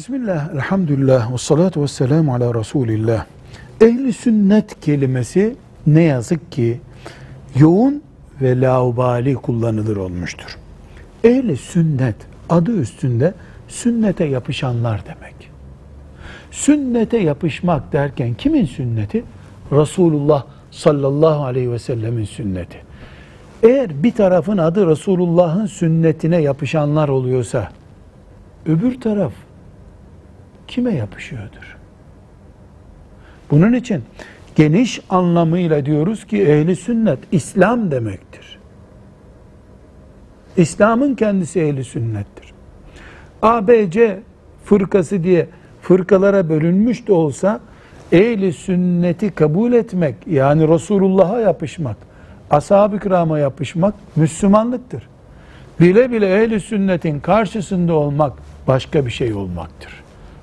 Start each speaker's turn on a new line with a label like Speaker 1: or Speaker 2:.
Speaker 1: Bismillah, elhamdülillah, ve salatu ve selamu ala Resulillah. Ehli sünnet kelimesi ne yazık ki yoğun ve laubali kullanılır olmuştur. Ehli sünnet adı üstünde sünnete yapışanlar demek. Sünnete yapışmak derken kimin sünneti? Resulullah sallallahu aleyhi ve sellemin sünneti. Eğer bir tarafın adı Resulullah'ın sünnetine yapışanlar oluyorsa, öbür taraf kime yapışıyordur? Bunun için geniş anlamıyla diyoruz ki ehli sünnet İslam demektir. İslam'ın kendisi ehli sünnettir. ABC fırkası diye fırkalara bölünmüş de olsa ehli sünneti kabul etmek yani Resulullah'a yapışmak, ashab-ı kirama yapışmak Müslümanlıktır. Bile bile ehli sünnetin karşısında olmak başka bir şey olmaktır.